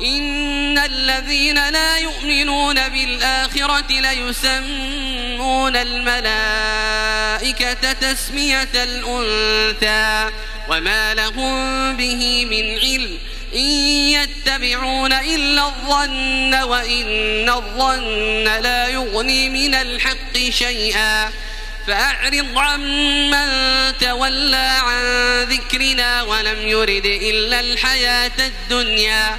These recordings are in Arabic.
إن الذين لا يؤمنون بالآخرة ليسمون الملائكة تسمية الأنثى وما لهم به من علم إن يتبعون إلا الظن وإن الظن لا يغني من الحق شيئا فأعرض عمن تولى عن ذكرنا ولم يرد إلا الحياة الدنيا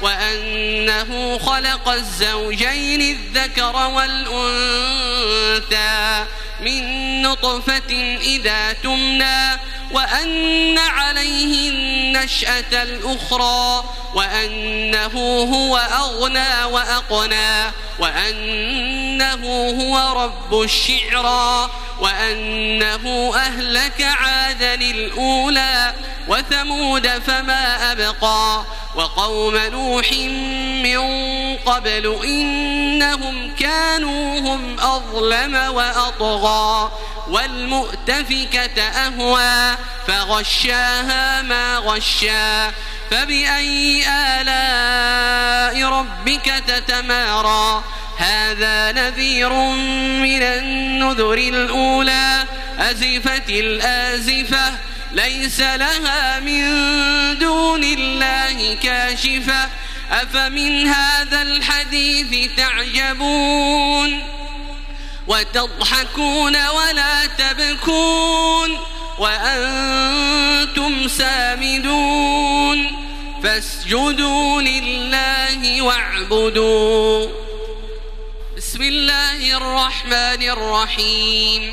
وأنه خلق الزوجين الذكر والأنثى من نطفة إذا تمنى وأن عليه النشأة الأخرى وأنه هو أغنى وأقنى وأنه هو رب الشعرى وأنه أهلك عادا الأولى وثمود فما أبقى وقوم نوح من قبل إنهم كانوا هم أظلم وأطغى والمؤتفكة أهوى فغشاها ما غشا فبأي آلاء ربك تتمارى هذا نذير من النذر الأولى أزفت الآزفة ليس لها من دون الله كاشفة. أفمن هذا الحديث تعجبون؟ وتضحكون ولا تبكون. وأنتم سامدون. فاسجدوا لله واعبدوا. بسم الله الرحمن الرحيم.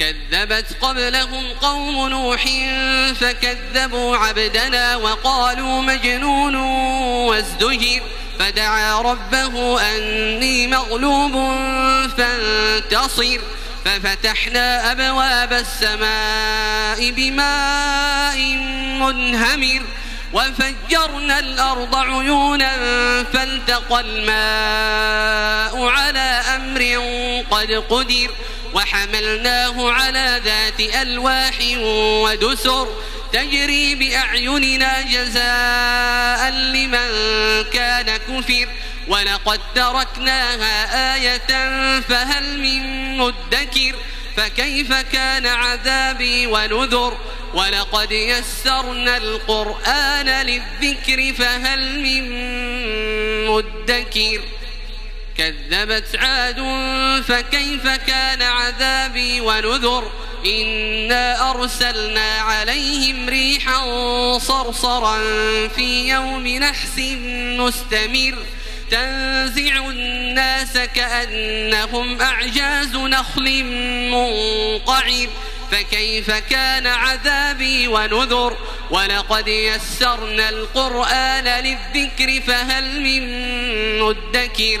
كذبت قبلهم قوم نوح فكذبوا عبدنا وقالوا مجنون وازدجر فدعا ربه أني مغلوب فانتصر ففتحنا أبواب السماء بماء منهمر وفجرنا الأرض عيونا فالتقى الماء على أمر قد قدر وحملناه على ذات ألواح ودسر تجري بأعيننا جزاء لمن كان كفر. ولقد تركناها آية فهل من مدكر؟ فكيف كان عذابي ونذر؟ ولقد يسرنا القرآن للذكر فهل من مدكر؟ كذبت عاد فكيف كان عذابي ونذر إنا أرسلنا عليهم ريحا صرصرا في يوم نحس مستمر تنزع الناس كأنهم أعجاز نخل منقعر فكيف كان عذابي ونذر ولقد يسرنا القرآن للذكر فهل من مدكر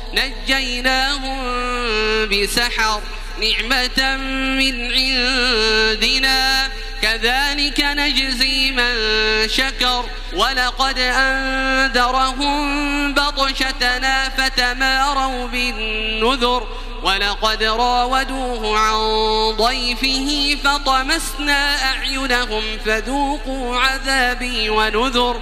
نجيناهم بسحر نعمة من عندنا. كذلك نجزي من شكر. ولقد أنذرهم بطشتنا فتماروا بالنذر. ولقد راودوه عن ضيفه فطمسنا أعينهم فذوقوا عذابي ونذر.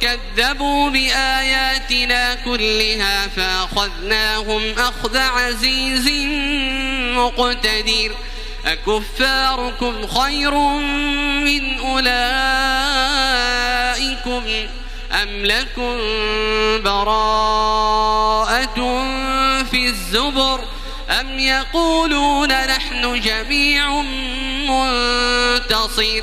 كذبوا بآياتنا كلها فأخذناهم أخذ عزيز مقتدر. أكفاركم خير من أولئكم أم لكم براءة في الزبر أم يقولون نحن جميع منتصر؟